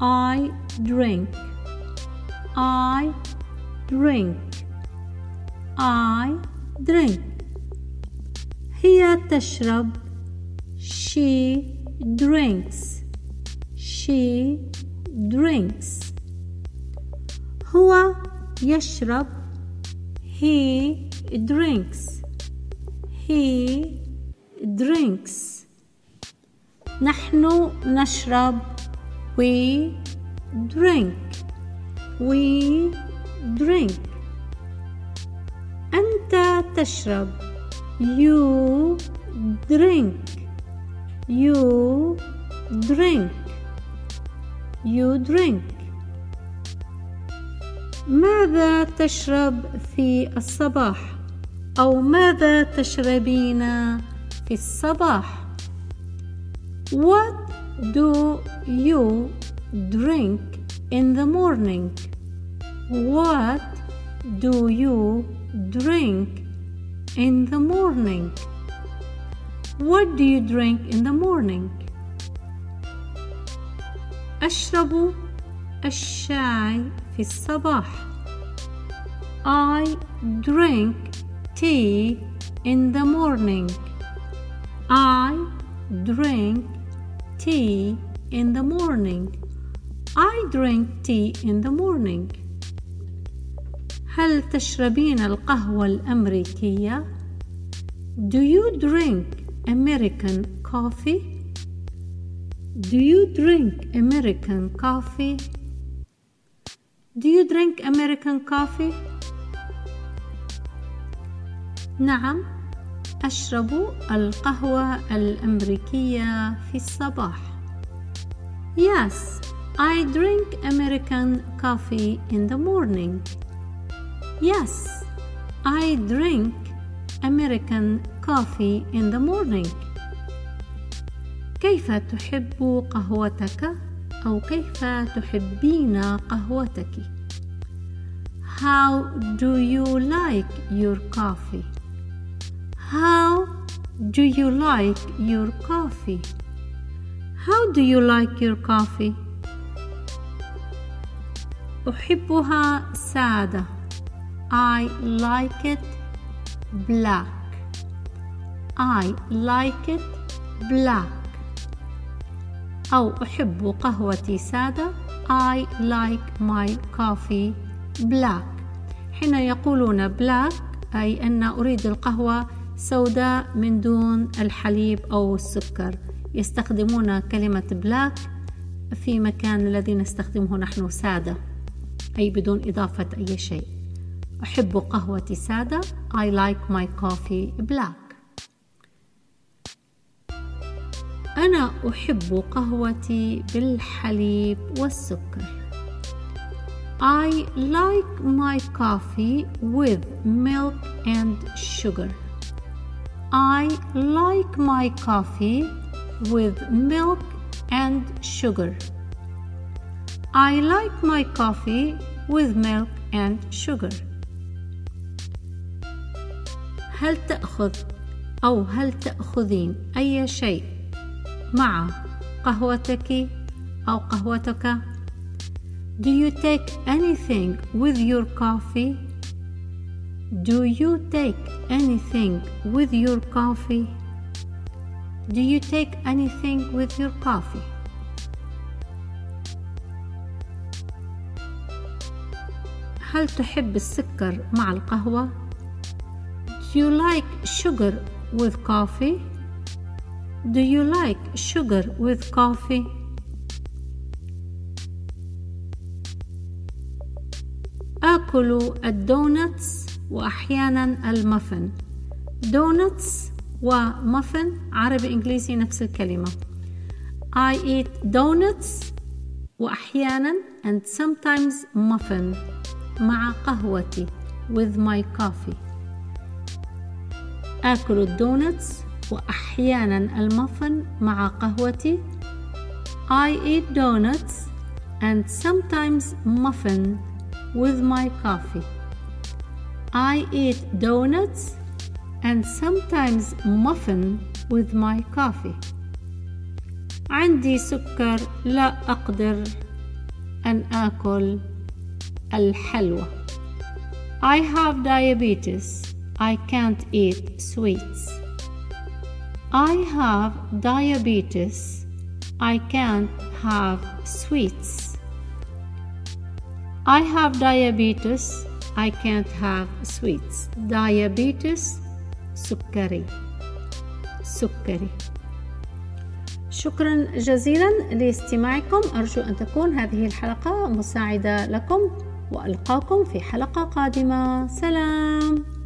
I drink I drink I drink هي تشرب She drinks She drinks هو يشرب He drinks He drinks نحن نشرب We drink. We drink. أنت تشرب. You drink. You drink. You drink. ماذا تشرب في الصباح؟ أو ماذا تشربين في الصباح؟ What do you drink in the morning? What do you drink in the morning? What do you drink in the morning? أشرب الشاي في الصباح. I drink tea in the morning. I drink tea in the morning. I drink tea in the morning. هل تشربين القهوة الأمريكية؟ Do you drink American coffee? Do you drink American coffee? Do you drink American coffee? نعم أشرب القهوة الأمريكية في الصباح. Yes, I drink American coffee in the morning. Yes, I drink American coffee in the morning. كيف تحب قهوتك أو كيف تحبين قهوتك؟ How do you like your coffee? How do you like your coffee? How do you like your coffee? أحبها سادة. I like it black. I like it black. أو أحب قهوتي سادة I like my coffee black حين يقولون black أي أن أريد القهوة سوداء من دون الحليب أو السكر يستخدمون كلمة black في مكان الذي نستخدمه نحن سادة أي بدون إضافة أي شيء أحب قهوتي سادة I like my coffee black أنا أحب قهوتي بالحليب والسكر. I like my coffee with milk and sugar. I like my coffee with milk and sugar. I like my coffee with milk and sugar. هل تأخذ أو هل تأخذين أي شيء مع قهوتك أو قهوتك Do you take anything with your coffee? Do you take anything with your coffee? Do you take anything with your coffee? هل تحب السكر مع القهوة؟ Do you like sugar with coffee? Do you like sugar with coffee? آكل الدونتس وأحيانا المافن Donuts و muffin عربي إنجليزي نفس الكلمة. I eat donuts وأحيانا and sometimes muffin مع قهوتي with my coffee. آكل ال donuts وأحيانا المفن مع قهوتي. I eat donuts and sometimes muffin with my coffee. I eat donuts and sometimes muffin with my coffee عندي سكر لا أقدر أن آكل الحلوى I have diabetes I can't eat sweets I have diabetes I can't have sweets I have diabetes I can't have sweets. Diabetes سكري سكري شكرا جزيلا لاستماعكم. أرجو أن تكون هذه الحلقة مساعدة لكم وألقاكم في حلقة قادمة. سلام.